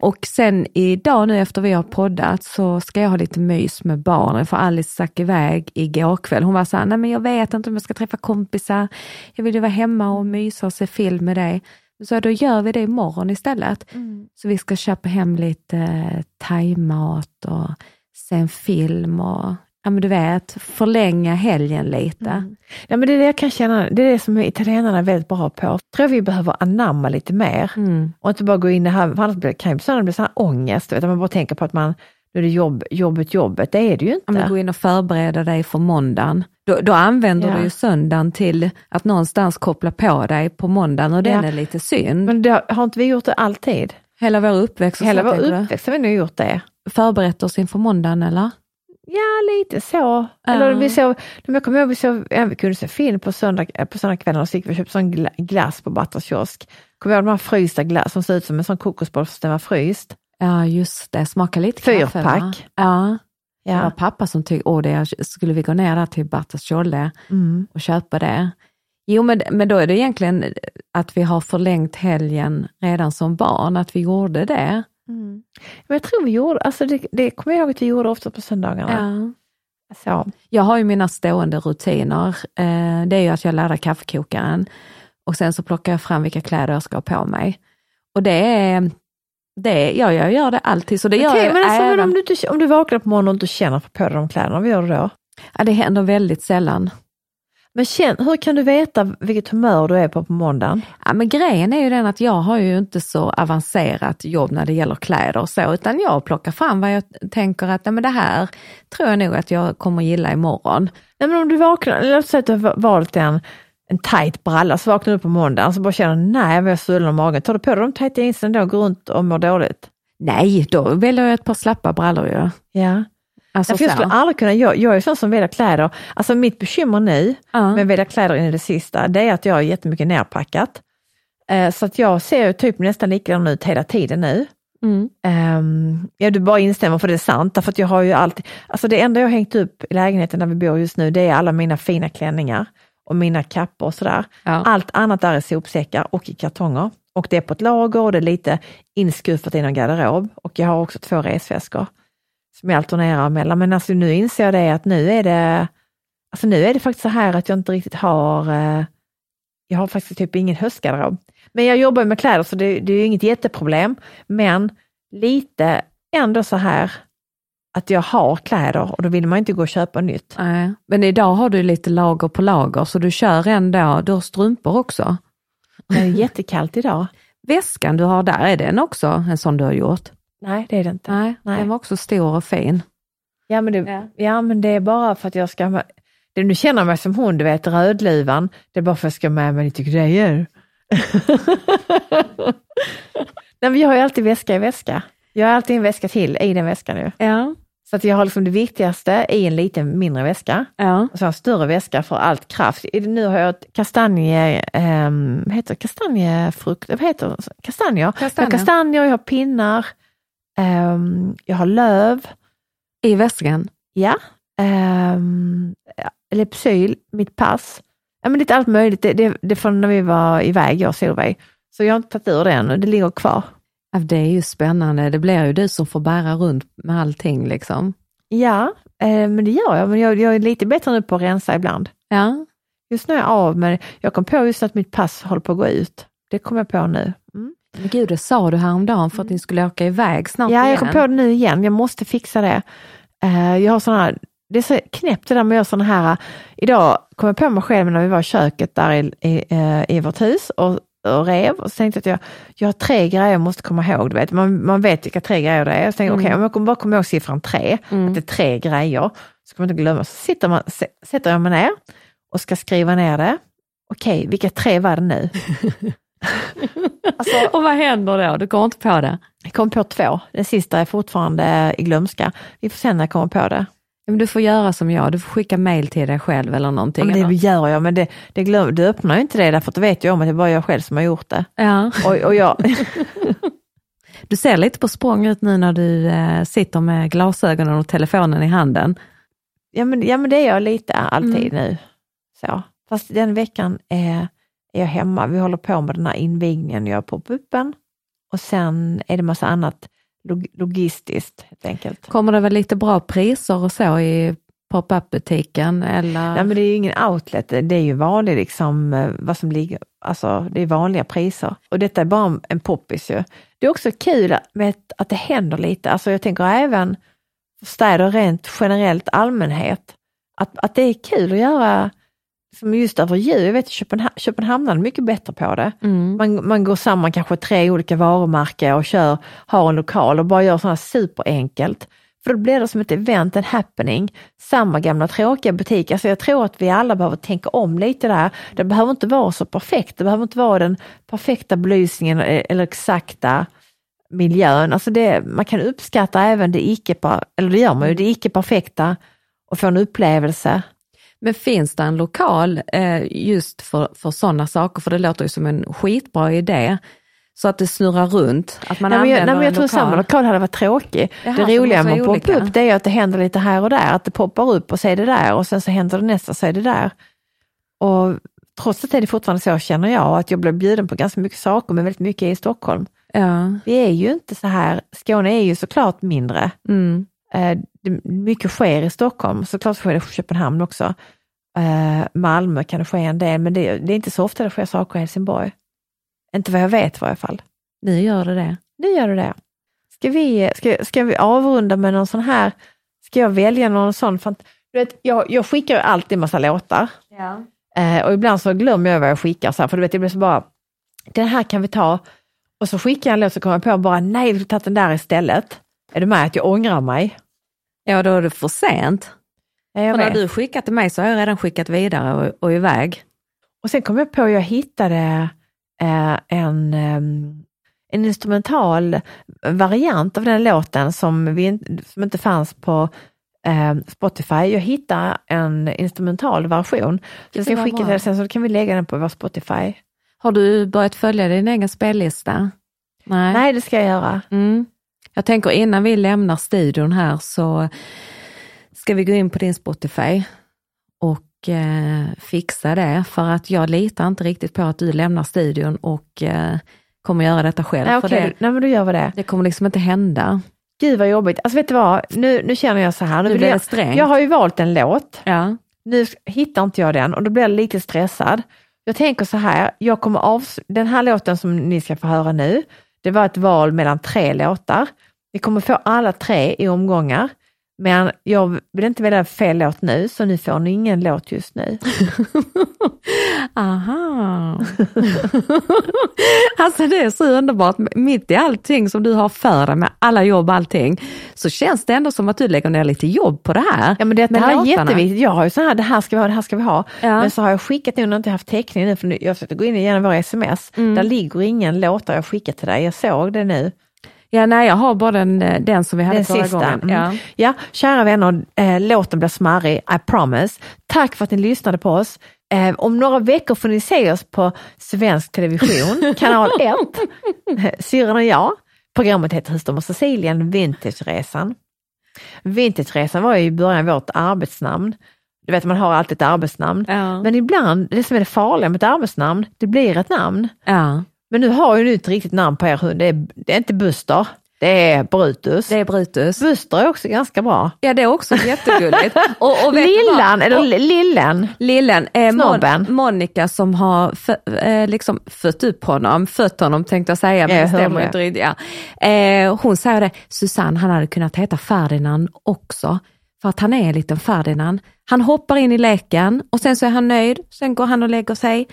B: Och sen idag nu efter vi har poddat så ska jag ha lite mys med barnen för Alice stack iväg igår kväll. Hon var så här, nej men jag vet inte om jag ska träffa kompisar. Jag vill ju vara hemma och mysa och se film med dig. Så då gör vi det imorgon istället. Så vi ska köpa hem lite eh, thaimat och se en film och ja men du vet, förlänga helgen lite.
A: Ja, men det är det jag kan känna, det är det som italienarna är väldigt bra på. Jag tror vi behöver anamma lite mer
B: Mm.
A: och inte bara gå in i det här, för annars kan ju bli det blir sån ångest, vet, man bara tänker på att man, nu är det jobb, jobbet, jobbet, det är det ju inte.
B: Ja, men gå in och förbereda dig för måndagen. Då, då använder
A: Ja.
B: du ju söndagen till att någonstans koppla på dig på måndagen och den
A: Ja.
B: är lite synd.
A: Men det, har inte vi gjort det alltid?
B: Hela vår uppväxt
A: Hela vår
B: du?
A: uppväxt har vi nog gjort det.
B: förberett oss inför måndagen eller?
A: Ja, lite så. Eller vi såg, jag kommer ihåg vi, såg, ja, vi kunde se film på, söndag, eh, på söndagskvällen och så gick vi och köpte sån glass på Batters kiosk. Kommer du ihåg de här frysta glass som ser ut som en sån kokosboll fast den var fryst?
B: Ja just det, smaka lite kaffe va?
A: Fyrpack.
B: Ja, det var
A: Ja.
B: pappa som tyckte, åh det skulle vi gå ner där till Batters Tjolle
A: Mm.
B: och köpa det. Jo men, men då är det egentligen att vi har förlängt helgen redan som barn, att vi gjorde det.
A: Men jag tror vi gjorde, alltså det, det kommer jag ihåg att vi gjorde ofta på söndagarna. Så.
B: Jag har ju mina stående rutiner. Eh, det är ju att jag laddar kaffekokaren och sen så plockar jag fram vilka kläder jag ska ha på mig. Och det är, det ja, jag gör det alltid. Så det gör
A: Okej,
B: jag
A: men alltså,
B: även,
A: om, du inte, om du vaknar på morgonen och inte känner på dig de kläderna, vad gör du då?
B: ja, det händer väldigt sällan.
A: Men känn, hur kan du veta vilket humör du är på på måndagen?
B: Ja, men grejen är ju den att jag har ju inte så avancerat jobb när det gäller kläder och så, utan jag plockar fram vad jag tänker att nej, men det här tror jag nog att jag kommer gilla imorgon.
A: Nej, men om du vaknar, låt säga att du har valt en, en tight bralla, så vaknar du på måndagen så bara känner nej vad jag svullen om magen. Tar du på dig de tajta jeansen då och går runt och mår dåligt?
B: Nej, då väljer jag ett par slappa brallor ju.
A: Ja.
B: Alltså,
A: Nej, för jag skulle aldrig kunna, jag, jag är sån som väljer kläder, alltså mitt bekymmer nu
B: Ja.
A: med välja kläder in i det sista, det är att jag har jättemycket nerpackat. Eh, så att jag ser typ nästan likadan ut hela tiden nu.
B: Mm.
A: Um, ja, du bara instämmer för det är sant, därför att jag har ju alltid, alltså det enda jag har hängt upp i lägenheten där vi bor just nu, det är alla mina fina klänningar och mina kappor och sådär.
B: Ja.
A: Allt annat där är sopsäckar och i kartonger. Och det är på ett lager och det är lite inskuffat i någon garderob. Och jag har också två resväskor som jag alternerar mellan. Men alltså nu inser jag det att nu är det, alltså nu är det faktiskt så här att jag inte riktigt har, eh, jag har faktiskt typ ingen höstgarderob. Men jag jobbar ju med kläder så det, det är ju inget jätteproblem. Men lite ändå så här att jag har kläder och då vill man inte gå och köpa nytt.
B: Nej, men idag har du lite lager på lager så du kör ändå, du har strumpor också.
A: Det är jättekallt idag.
B: Väskan du har där, är den också en sån du har gjort?
A: Nej, det är det inte.
B: Nej,
A: Nej.
B: den var också stor och fin.
A: Ja men, det,
B: Ja.
A: ja. men det är bara för att jag ska... Det, du känner mig som hon, du vet Rödluvan. Det är bara för att jag ska med mig lite grejer. Nej, men jag har ju alltid väska i väska. Jag har alltid en väska till i den väskan nu.
B: Ja.
A: Så att jag har liksom det viktigaste i en liten mindre väska
B: Ja.
A: och så har jag en större väska för allt kraft. Nu har jag ett kastanje, vad heter kastanjefrukt, vad heter det? Kastanjer. Jag har
B: Kastanjer.
A: kastanjer, jag har pinnar, ehm, jag har löv,
B: I väskan.
A: ja, um, Lepsyl, mitt pass. Ja, men lite allt möjligt, det, det, det från när vi var iväg, jag och Solveig. Så jag har inte tagit ur det ännu, det ligger kvar.
B: Ja, det är ju spännande. Det blir ju du som får bära runt med allting liksom.
A: Ja, eh, men det gör jag, men jag, jag är lite bättre nu på att rensa ibland.
B: Ja.
A: Just nu är jag av, men jag kom på just att mitt pass håller på att gå ut. Det kom jag på nu. Mm.
B: Men gud, det sa du häromdagen för att ni skulle åka iväg snart
A: Ja,
B: igen.
A: jag kom på det nu igen. Jag måste fixa det. Eh, jag har såna här, det är så knäppt det där med att göra såna här, idag kom jag på mig själv när vi var i köket där i, i, eh, i vårt hus och, och rev och så tänkte jag att jag, jag har tre grejer jag måste komma ihåg. Du vet. Man, man vet vilka tre grejer det är. Så tänkte jag, okej, om jag kommer bara komma ihåg siffran tre, att det är tre grejer, så kommer jag inte glömma. Så sitter man, sätter jag mig ner och ska skriva ner det. Okej, vilka tre var det nu? alltså,
B: Och vad händer då? Du går inte på det?
A: jag kom på två. Den sista är fortfarande i glömska. Vi får se när jag kommer på det.
B: Men du får göra som jag, du får skicka mail till dig själv eller någonting.
A: Ja, men det gör jag, men det, det glöm, du öppnar ju inte det därför att då vet jag om att det är bara jag själv som har gjort det.
B: ja.
A: Och, och jag,
B: Du ser lite på språng ut nu när du eh, sitter med glasögonen och telefonen i handen.
A: ja, men, ja men det är jag lite alltid nu. Så. Fast den veckan är, är jag hemma. Vi håller på med den här invigningen, jag är på puppen och sen är det massa annat log, logistiskt helt enkelt.
B: Kommer det väl lite bra priser och så i pop-up-butiken? Eller?
A: Nej men det är ju ingen outlet, det är ju vanlig liksom, eh, vad som ligger, alltså det är vanliga priser. Och detta är bara en poppis ju. Det är också kul med att- det händer lite, alltså jag tänker även städer rent generellt allmänhet, att, att det är kul att göra som just över jul, jag vet Köpenhamn, Köpenhamn är mycket bättre på det.
B: Mm.
A: Man, man går samman kanske tre olika varumärken och kör, har en lokal och bara gör sådana superenkelt. För då blir det som ett event, en happening. Samma gamla tråkiga butik. Alltså jag tror att vi alla behöver tänka om lite där. Det behöver inte vara så perfekt. Det behöver inte vara den perfekta belysningen eller exakta miljön. Alltså det, man kan uppskatta även det icke, eller det gör man ju, det icke perfekta och få en upplevelse.
B: Men finns det en lokal eh, just för, för sådana saker? För det låter ju som en skitbra idé. Så att det snurrar runt, att man
A: nej, men jag,
B: använder
A: nej, men jag
B: en
A: tror
B: lokal.
A: samma lokal hade varit tråkig.
B: Jaha,
A: det roliga med
B: så
A: pop-up
B: olika.
A: det är att det händer lite här och där, att det poppar upp och så är det där och sen så händer det nästa så är det där. Och trots att det är fortfarande så känner jag att jag blir bjuden på ganska mycket saker men väldigt mycket är i Stockholm.
B: Ja.
A: Vi är ju inte så här, Skåne är ju såklart mindre.
B: Mm.
A: Eh, det, mycket sker i Stockholm, såklart sker det i Köpenhamn också. Eh, Malmö kan det ske en del men det, det är inte så ofta det sker saker i Helsingborg. Inte vad jag vet i varje fall.
B: Nu gör det det.
A: Nu gör du det. Ska vi, ska, ska vi avrunda med någon sån här, ska jag välja någon sån, fant- du vet, jag, jag skickar ju alltid massa låtar eh, och ibland så glömmer jag vad jag skickar, så här, för du vet, det blir så bara, den här kan vi ta, och så skickar jag en låt så kommer jag på bara, nej, vi skulle tagit den där istället. Är du med att jag ångrar mig?
B: Ja, då är det för sent.
A: Ja, jag
B: när
A: vet.
B: du skickat till mig så har jag redan skickat vidare och, och iväg.
A: Och sen kom jag på jag hittade eh, en, ehm, en instrumental variant av den låten som, vi, inte- som inte fanns på eh, Spotify. Jag hittade en instrumental version. Så jag ska skicka till dig sen så kan vi lägga den på vår Spotify.
B: Har du börjat följa din egen spellista? Nej.
A: Nej, det ska jag göra.
B: Mm. Jag tänker innan vi lämnar studion här så ska vi gå in på din Spotify och eh, fixa det för att jag litar inte riktigt på att du lämnar studion och eh, kommer göra detta själv.
A: Nej,
B: för det,
A: Nej, men då gör vi det.
B: det kommer liksom inte hända.
A: Gud vad jobbigt. Alltså vet du vad, nu, nu känner jag så här.
B: Nu
A: vill
B: blir det
A: jag,
B: strängt.
A: jag har ju valt en låt.
B: Ja.
A: nu hittar inte jag den och då blir jag lite stressad. Jag tänker så här, jag kommer av, den här låten som ni ska få höra nu, det var ett val mellan tre låtar. Ni kommer få alla tre i omgångar, men jag vill inte välja fel låt nu, så nu får ni ingen låt just nu.
B: Aha. alltså det är så underbart, mitt i allting som du har för dig med alla jobb och allting, så känns det ändå som att du lägger ner lite jobb på det här.
A: Ja men det här är jätteviktigt. Jag har ju så här, det här ska vi ha, det här ska vi ha.
B: Ja.
A: Men så har jag skickat nu när jag inte haft täckning nu, för nu, jag försökte gå in igenom våra sms.
B: Mm.
A: Där ligger ingen låtar jag skickat till dig, jag såg det nu.
B: Ja, nej, jag har bara den, eh, den som vi hade
A: Den
B: förra
A: sista.
B: gången.
A: Mm.
B: Ja.
A: Ja, kära vänner, eh, låten blir smarrig, I promise. Tack för att ni lyssnade på oss. Eh, om några veckor får ni se oss på svensk television, kanal 1, syrran och jag. Programmet heter Husdom och Sicilien, Vintageresan. Vintageresan var ju i början vårt arbetsnamn. Du vet, man har alltid ett arbetsnamn.
B: Ja.
A: Men ibland, det som är det farliga med ett arbetsnamn, det blir ett namn.
B: ja,
A: Men nu har ju ni ett riktigt namn på er hund. Det är, det är inte Buster, det är Brutus.
B: det är Brutus.
A: Buster är också ganska bra.
B: Ja, det är också jättegulligt. Och, och?
A: Lillan, eller
B: Och-
A: li- Lillen.
B: Lillen, eh, Mon-. Monica som har fö- eh, liksom fött upp honom, fött honom tänkte jag säga, men
A: Ja, jag
B: det stämmer inte riktigt. Ja. Eh, hon säger det, Susanne han hade kunnat heta Ferdinand också, för att han är en liten Ferdinand. Han hoppar in i leken och sen så är han nöjd, sen går han och lägger sig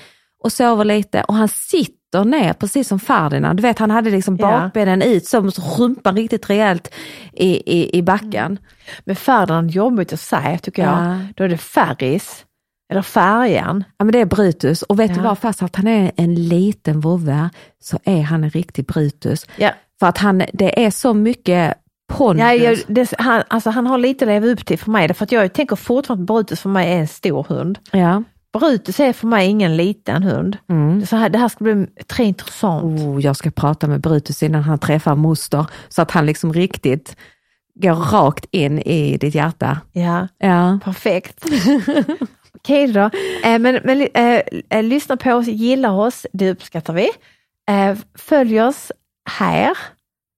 B: och sover lite och han sitter ner precis som Ferdinand. Du vet han hade liksom bakbenen ut, som rumpan riktigt rejält i, i, i backen.
A: Men Ferdinand jobbigt att säga tycker jag.
B: Ja.
A: Då är det Ferris, eller Färjan.
B: Ja men det är Brutus och vet du
A: Ja.
B: vad, fast att han är en liten vovve så är han en riktig Brutus.
A: Ja.
B: För att han, det är så mycket pondus.
A: Ja, jag, det, han, alltså, han har lite att leva upp till för mig, därför att jag tänker fortfarande att Brutus för mig är en stor hund.
B: Ja.
A: Brutus är för mig ingen liten hund.
B: Mm.
A: Så här, det här ska bli tre intressant.
B: Oh, jag ska prata med Brutus innan han träffar moster så att han liksom riktigt går rakt in i ditt hjärta.
A: Ja,
B: Ja,
A: perfekt. Okej då. Eh, men men eh, eh, lyssna på oss, gilla oss, det uppskattar vi. Eh, följ oss här.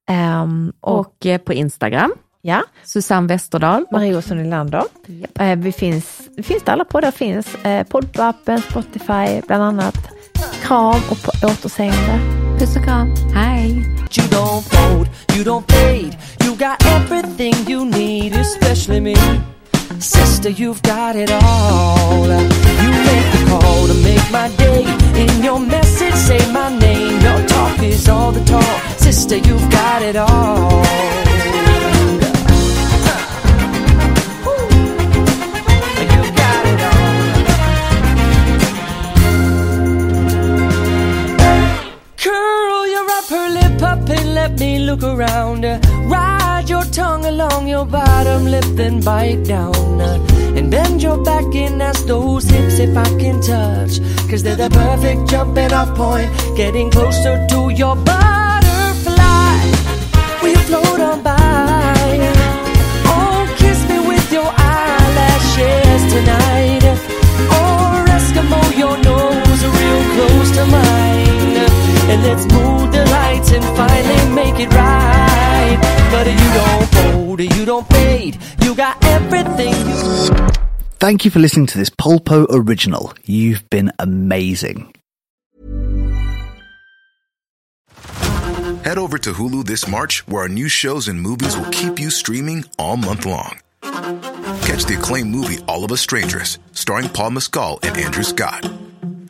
A: Ehm, och,
B: och eh, på Instagram,
A: ja,
B: Susanne Westerdahl.
A: Marie Olsson Nylander. Eh, vi finns, det finns där alla poddar finns. Eh, Poddappen, Spotify bland annat. Kram och på återseende.
B: Puss och kram, hej!
E: You don't fold, you don't fade. You got everything you need, especially me. Sister, you've got it all. You make the call to make my day. In your message, say my name. Your talk is all the talk. Sister, you've got it all. Around. Ride your tongue along your bottom lip, then bite down. And bend your back and ask those hips if I can touch. Cause they're the perfect jumping off point, getting closer to your butterfly. We float on by. Oh, kiss me with your eyelashes tonight. Or Eskimo your nose real close to mine. And let's move and finally make it right. But you don't fold, you don't fade. You got everything you
F: Thank you for listening to this Polpo original. You've been amazing.
G: Head over to Hulu this March, where our new shows and movies will keep you streaming all month long. Catch the acclaimed movie All of Us Strangers, starring Paul Mescal and Andrew Scott.